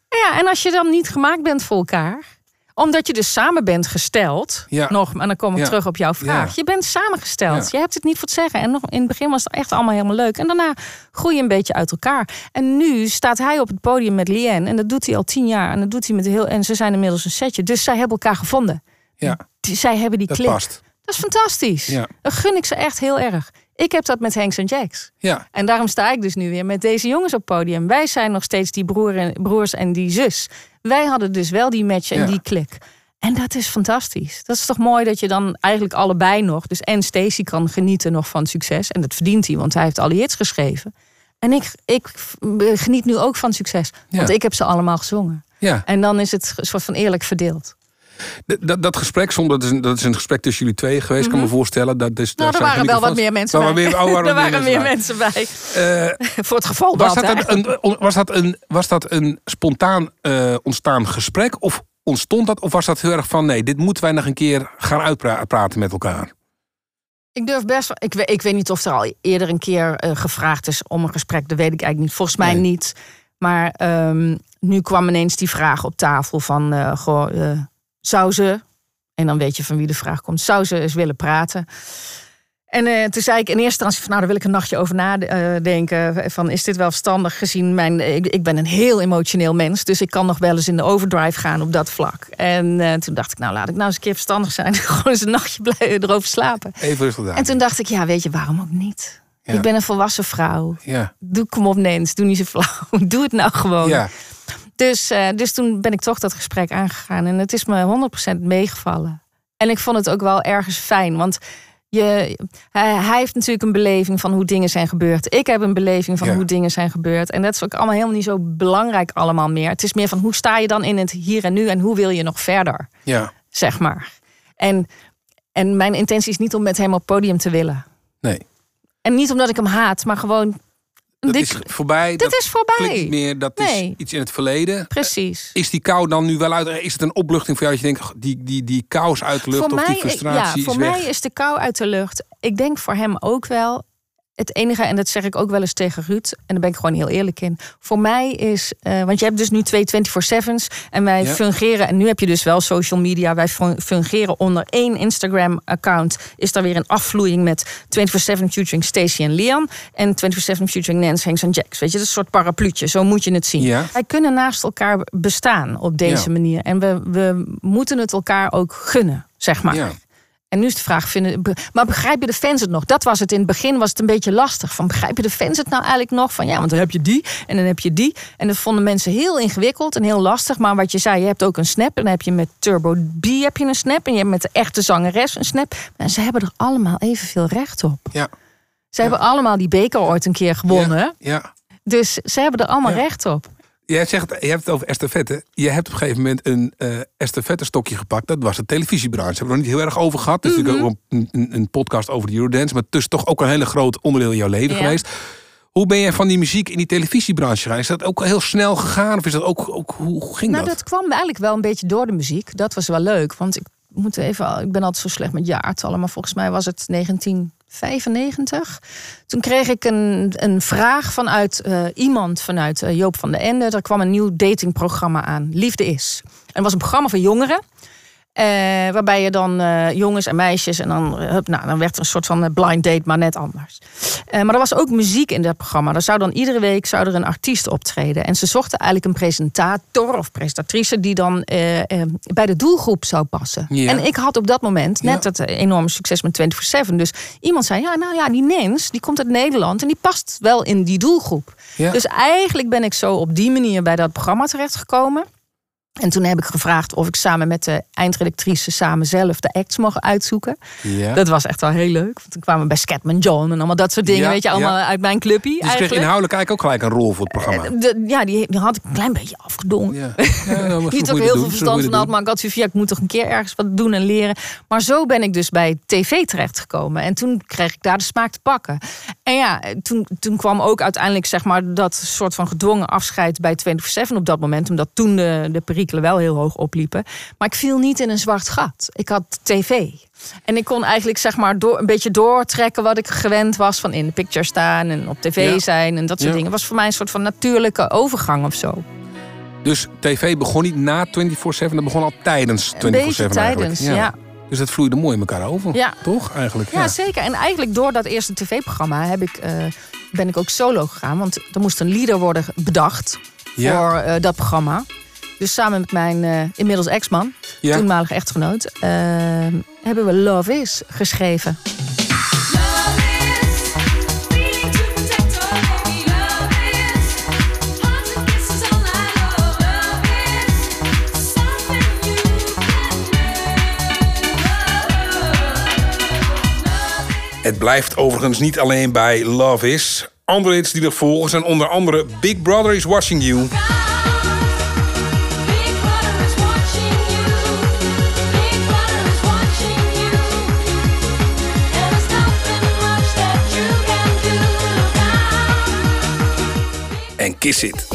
Ja, en als je dan niet gemaakt bent voor elkaar, omdat je dus samen bent gesteld, Ja. nog, en dan kom ik Ja. terug op jouw vraag. Ja. Je bent samengesteld. Je hebt het niet voor het zeggen. En nog in het begin was het echt allemaal helemaal leuk. En daarna groei je een beetje uit elkaar. En nu staat hij op het podium met Lien. En dat doet hij al tien jaar. En dat doet hij met heel. En ze zijn inmiddels een setje. Dus zij hebben elkaar gevonden. Ja, zij hebben die dat klik. past. Dat is fantastisch. Ja. Dat gun ik ze echt heel erg. Ik heb dat met Hanks en Jacks. Ja. En daarom sta ik dus nu weer met deze jongens op podium. Wij zijn nog steeds die broer en, broers en die zus. Wij hadden dus wel die match en Ja. die klik. En dat is fantastisch. Dat is toch mooi dat je dan eigenlijk allebei nog... dus en Stacey kan genieten nog van succes. En dat verdient hij, want hij heeft alle hits geschreven. En ik, ik geniet nu ook van succes. Want Ja. ik heb ze allemaal gezongen. Ja. En dan is het een soort van eerlijk verdeeld. Dat, dat gesprek, zonder, dat, is een, dat is een gesprek tussen jullie tweeën geweest, kan me voorstellen. Dat is, Mhm. Nou, daar er waren wel wat meer mensen bij. waren meer- oh, waren er waren meer mensen bij. Voor het geval was, dat. een, was, dat een, was dat een spontaan eh, ontstaan gesprek? Of ontstond dat? Of was dat heel erg van, nee, dit moeten wij nog een keer gaan uitpraten met elkaar? Ik durf best. wel- Ik weet, ik weet niet of er al eerder een keer eh, gevraagd is om een gesprek. Dat weet ik eigenlijk niet. Volgens mij Nee. niet. Maar ehm, nu kwam ineens die vraag op tafel van... eh, goh, zou ze... En dan weet je van wie de vraag komt. Zou ze eens willen praten? En eh, toen zei ik in eerste instantie van... nou, daar wil ik een nachtje over nadenken. Van, is dit wel verstandig gezien mijn... Ik, ik ben een heel emotioneel mens. Dus ik kan nog wel eens in de overdrive gaan op dat vlak. En eh, toen dacht ik, nou, laat ik nou eens een keer verstandig zijn. Gewoon eens een nachtje blijven erover slapen. Even rustig daar. En toen dacht ik, ja, weet je, waarom ook niet? Ja. Ik ben een volwassen vrouw. Ja, Doe, kom op, Nens, doe niet zo flauw. Doe het nou gewoon. ja. Dus, eh, dus toen ben ik toch dat gesprek aangegaan. En het is me 100% meegevallen. En ik vond het ook wel ergens fijn. Want je, hij, hij heeft natuurlijk een beleving van hoe dingen zijn gebeurd. Ik heb een beleving van Ja. hoe dingen zijn gebeurd. En dat is ook allemaal helemaal niet zo belangrijk allemaal meer. Het is meer van hoe sta je dan in het hier en nu... en hoe wil je nog verder, ja. zeg maar. En, en mijn intentie is niet om met hem op podium te willen. Nee. En niet omdat ik hem haat, maar gewoon. Dat dit, is voorbij. dit dat is voorbij. niet meer. Dat is iets in het verleden. Precies. Is die kou dan nu wel uit? Is het een opluchting voor jou dat je denkt, die, die, die kou is uit de lucht voor of mij, die frustratie ja, voor weg? mij is de kou uit de lucht. Ik denk voor hem ook wel. Het enige, en dat zeg ik ook wel eens tegen Ruud, en daar ben ik gewoon heel eerlijk in. Voor mij is, eh, want je hebt dus nu twee 24-7's en wij Ja. fungeren, en nu heb je dus wel social media, wij fun- fungeren onder één Instagram-account. Is daar weer een afvloeiing met 24-7 featuring Stacey en Leon en 24-7 featuring Nance, Hanks en Jax. Weet je, dat is een soort parapluutje, zo moet je het zien. Ja. Wij kunnen naast elkaar bestaan op deze Ja. manier. En we, we moeten het elkaar ook gunnen, zeg maar. En nu is de vraag, vinden, maar begrijp je de fans het nog? Dat was het in het begin, was het een beetje lastig. Van, begrijp je de fans het nou eigenlijk nog? Van ja, want dan heb je die en dan heb je die. En dat vonden mensen heel ingewikkeld en heel lastig. Maar wat je zei, je hebt ook een snap. En dan heb je met Turbo B heb je een snap. En je hebt met de echte zangeres een snap. En ze hebben er allemaal evenveel recht op. Ja. Ze hebben allemaal die beker ooit een keer gewonnen. Ja, ja. Dus ze hebben er allemaal Ja. recht op. Jij zegt, je hebt het over estafette. Je hebt op een gegeven moment een eh estafette stokje gepakt. Dat was de televisiebranche. Daar hebben we het nog niet heel erg over gehad. Het is Mhm. natuurlijk ook een, een, een podcast over de Eurodance. Maar het is toch ook een hele groot onderdeel in jouw leven Ja. geweest. Hoe ben jij van die muziek in die televisiebranche gegaan? Is dat ook heel snel gegaan? Of is dat ook, ook hoe, ging Nou, dat? dat kwam eigenlijk wel een beetje door de muziek. Dat was wel leuk, want ik moet even, ik ben altijd zo slecht met jaartallen, maar volgens mij was het 1995. Toen kreeg ik een, een vraag vanuit eh, iemand vanuit eh, Joop van den Ende. Er kwam een nieuw datingprogramma aan, Liefde is. En het was een programma voor jongeren. Eh, waarbij je dan eh, jongens en meisjes en dan, eh, hup, nou, dan werd er een soort van blind date, maar net anders. Maar er was ook muziek in dat programma. Er zou dan iedere week zou er een artiest optreden. En ze zochten eigenlijk een presentator of presentatrice die dan bij de doelgroep zou passen. Ja. En ik had op dat moment net het enorme succes met 24-7. Dus iemand zei, ja, nou ja, die Nens, die komt uit Nederland en die past wel in die doelgroep. Ja. Dus eigenlijk ben ik zo op die manier bij dat programma terechtgekomen. En toen heb ik gevraagd of ik samen met de eindredactrice samen zelf de acts mocht uitzoeken. Ja. Dat was echt wel heel leuk. Want toen kwamen we bij Scatman John en allemaal dat soort dingen. Ja, weet je, allemaal ja. uit mijn clubje. Dus je kreeg eigenlijk. inhoudelijk eigenlijk ook gelijk een rol voor het programma. De- ja, die, die had ik een klein beetje afgedongen. Niet heel dat doen, zo veel verstand van had, maar ik had zoiets ja, ik moet toch een keer ergens wat doen en leren. Maar zo ben ik dus bij tv terechtgekomen. En toen kreeg ik daar de smaak te pakken. En ja, toen, toen kwam ook uiteindelijk zeg maar dat soort van gedwongen afscheid bij 24-7 op dat moment. Omdat toen de, de perikelen wel heel hoog opliepen. Maar ik viel niet in een zwart gat. Ik had tv. En ik kon eigenlijk zeg maar door, een beetje doortrekken wat ik gewend was van in de picture staan en op tv Ja. zijn en dat soort Ja. dingen. was voor mij een soort van natuurlijke overgang of zo. Dus tv begon niet na 24-7, dat begon al tijdens 24-7 Een beetje eigenlijk. tijdens, ja. Dus dat vloeide mooi in elkaar over. Ja. Toch eigenlijk? Ja, zeker. En eigenlijk door dat eerste tv-programma heb ik, eh, ben ik ook solo gegaan. Want er moest een leader worden bedacht Ja. voor eh, dat programma. Dus samen met mijn eh, inmiddels ex-man, Ja. toenmalige echtgenoot, eh, hebben we Love Is geschreven. Het blijft overigens niet alleen bij Love Is. Andere hits die er volgen zijn onder andere Big Brother is Watching You. Kiss It.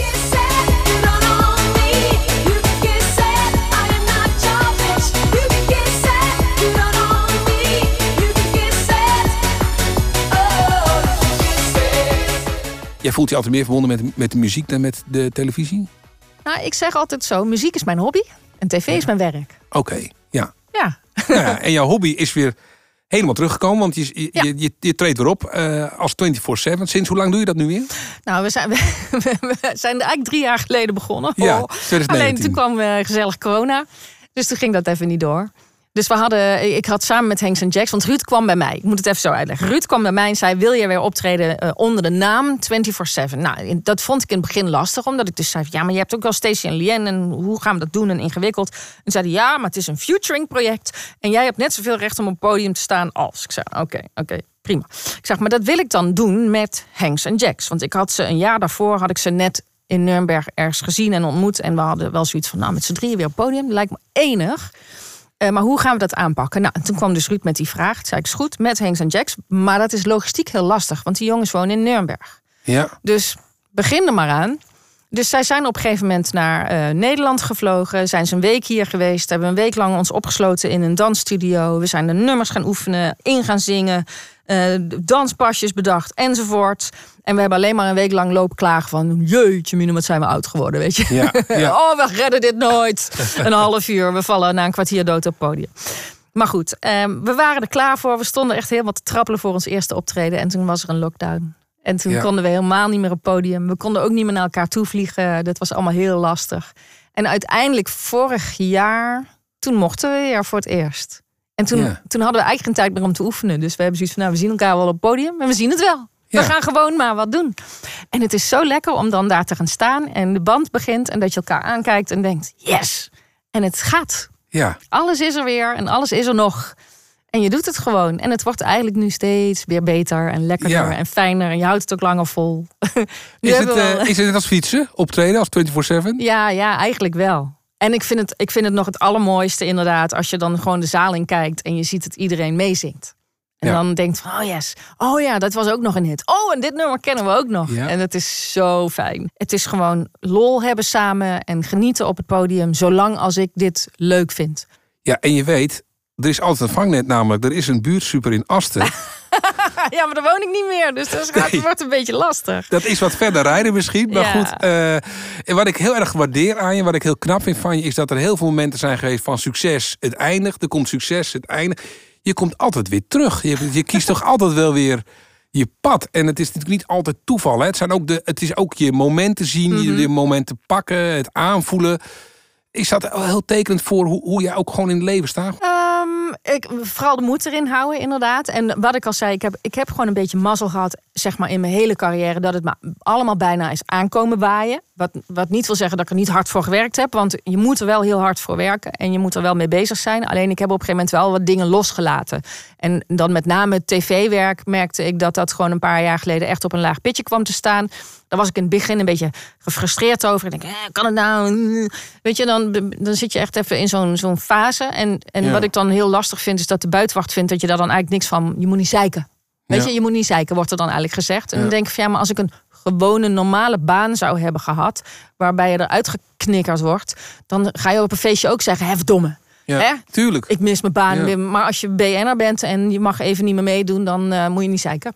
Jij voelt je altijd meer verbonden met, met de muziek dan met de televisie? Nou, ik zeg altijd zo, muziek is mijn hobby en tv is mijn werk. Oké, ja. Ja. Nou ja. En jouw hobby is weer helemaal teruggekomen, want je, je, je, je, je treedt weer op eh, als 24-7. Sinds hoe lang doe je dat nu weer? Nou, we zijn, we, we zijn eigenlijk drie jaar geleden begonnen. Ja, Oh. 2019. Alleen toen kwam eh, gezellig corona. Dus toen ging dat even niet door. Dus we hadden, ik had samen met Hanks en Jacks, want Ruud kwam bij mij. Ik moet het even zo uitleggen. Ruud kwam bij mij en zei: Wil je weer optreden eh, onder de naam 24-7? Nou, dat vond ik in het begin lastig, omdat ik dus zei: Ja, maar je hebt ook wel Stacey en Lien en hoe gaan we dat doen en ingewikkeld. En zei hij: Ja, maar het is een futuring project en jij hebt net zoveel recht om op het podium te staan als. Ik zei: Oké, oké. Prima. Ik zeg, maar dat wil ik dan doen met Hanks en Jacks. Want ik had ze een jaar daarvoor had ik ze net in Nuremberg ergens gezien en ontmoet. En we hadden wel zoiets van, nou, met z'n drieën weer op het podium. Lijkt me enig. Eh, maar hoe gaan we dat aanpakken? Nou, en toen kwam dus Ruud met die vraag. Toen zei ik, is goed, met Hanks en Jacks. Maar dat is logistiek heel lastig, want die jongens wonen in Nuremberg. Ja. Dus begin er maar aan. Dus zij zijn op een gegeven moment naar eh, Nederland gevlogen. Zijn ze een week hier geweest. Hebben een week lang ons opgesloten in een dansstudio. We zijn de nummers gaan oefenen, in gaan zingen. Eh, danspasjes bedacht enzovoort. En we hebben alleen maar een week lang lopen klagen van... jeetje mina, wat zijn we oud geworden, weet je. Ja, ja. oh, we redden dit nooit. een half uur, we vallen na een kwartier dood op het podium. Maar goed, ehm, we waren er klaar voor. We stonden echt helemaal te trappelen voor ons eerste optreden. En toen was er een lockdown. En toen Ja. konden we helemaal niet meer op podium. We konden ook niet meer naar elkaar toe vliegen. Dat was allemaal heel lastig. En uiteindelijk vorig jaar, toen mochten we weer voor het eerst. En toen, Ja. toen hadden we eigenlijk geen tijd meer om te oefenen. Dus we hebben zoiets van, nou, we zien elkaar wel op het podium. En we zien het wel. Ja. We gaan gewoon maar wat doen. En het is zo lekker om dan daar te gaan staan. En de band begint. En dat je elkaar aankijkt en denkt, yes. En het gaat. Ja. Alles is er weer en alles is er nog. En je doet het gewoon. En het wordt eigenlijk nu steeds weer beter en lekkerder Ja. en fijner. En je houdt het ook langer vol. Is het, eh, is het net als fietsen, optreden als 24-7? ja, ja, eigenlijk wel. En ik vind, het, ik vind het nog het allermooiste inderdaad... als je dan gewoon de zaal in kijkt... en je ziet dat iedereen meezingt. En Ja. dan denkt van, oh yes, oh ja, dat was ook nog een hit. Oh, en dit nummer kennen we ook nog. Ja. En het is zo fijn. Het is gewoon lol hebben samen en genieten op het podium, zolang als ik dit leuk vind. Ja, en je weet, er is altijd een vangnet namelijk. Er is een buurtsuper in Asten. ja, maar daar woon ik niet meer, dus dat gaat- Nee. wordt een beetje lastig. Dat is wat verder rijden misschien. Maar Ja. goed, eh, en wat ik heel erg waardeer aan je, wat ik heel knap vind van je, is dat er heel veel momenten zijn geweest van succes. Het eindigt, er komt succes, het eindigt. Je komt altijd weer terug. Je, je kiest toch altijd wel weer je pad. En het is natuurlijk niet altijd toeval. Hè? Het, zijn ook de, het is ook je momenten zien, Mhm. je, je momenten pakken, het aanvoelen. Is dat heel tekenend voor hoe, hoe jij ook gewoon in het leven staat? Ehm, ik, vooral de moed erin houden, inderdaad. En wat ik al zei, ik heb, ik heb gewoon een beetje mazzel gehad, zeg maar, in mijn hele carrière, dat het allemaal bijna is aankomen waaien. Wat, wat niet wil zeggen dat ik er niet hard voor gewerkt heb, want je moet er wel heel hard voor werken en je moet er wel mee bezig zijn. Alleen ik heb op een gegeven moment wel wat dingen losgelaten. En dan met name tv-werk merkte ik dat dat gewoon een paar jaar geleden echt op een laag pitje kwam te staan. Daar was ik in het begin een beetje gefrustreerd over. Ik denk, eh, kan het nou? Weet je, dan, dan zit je echt even in zo'n zo'n fase. En, en Ja. wat ik dan heel lastig vind, is dat de buitenwacht vindt dat je daar dan eigenlijk niks van. Je moet niet zeiken. Weet Ja. je, je moet niet zeiken, wordt er dan eigenlijk gezegd. En Ja. dan denk ik van ja, maar als ik een gewone normale baan zou hebben gehad, waarbij je eruit geknikkerd wordt, dan ga je op een feestje ook zeggen, hè, verdomme. Ja, Hè? tuurlijk. Ik mis mijn baan. Ja. Maar als je BN'er bent en je mag even niet meer meedoen, dan eh, moet je niet zeiken.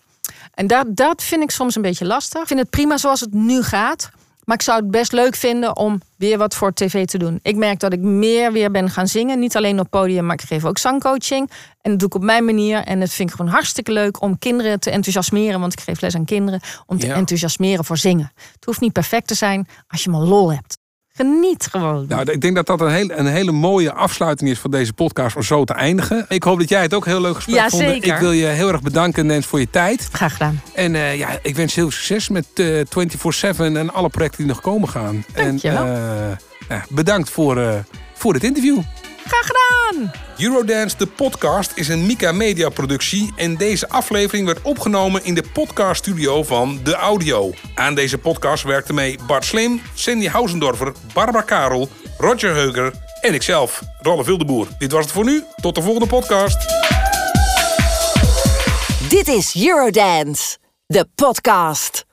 En dat, dat vind ik soms een beetje lastig. Ik vind het prima zoals het nu gaat. Maar ik zou het best leuk vinden om weer wat voor tv te doen. Ik merk dat ik meer weer ben gaan zingen. Niet alleen op podium, maar ik geef ook zangcoaching. En dat doe ik op mijn manier. En dat vind ik gewoon hartstikke leuk om kinderen te enthousiasmeren. Want ik geef les aan kinderen. Om te Ja. enthousiasmeren voor zingen. Het hoeft niet perfect te zijn als je maar lol hebt. Geniet gewoon. Nou, ik denk dat dat een, heel, een hele mooie afsluiting is van deze podcast om zo te eindigen. Ik hoop dat jij het ook heel leuk gesprek Ja, vond. zeker. Ik wil je heel erg bedanken, Nens, voor je tijd. Graag gedaan. En eh, ja, ik wens je heel veel succes met eh 24-7 en alle projecten die nog komen gaan. Dankjewel. En eh, ja, bedankt voor, eh, voor dit interview. Graag gedaan. Eurodance, de podcast, is een Mika Media productie. En deze aflevering werd opgenomen in de podcaststudio van De Audio. Aan deze podcast werkten mee Bart Slim, Cindy Hausendorfer, Barbara Karel, Roger Heuger en ikzelf, Rolf Wildeboer. Dit was het voor nu. Tot de volgende podcast. Dit is Eurodance, de podcast.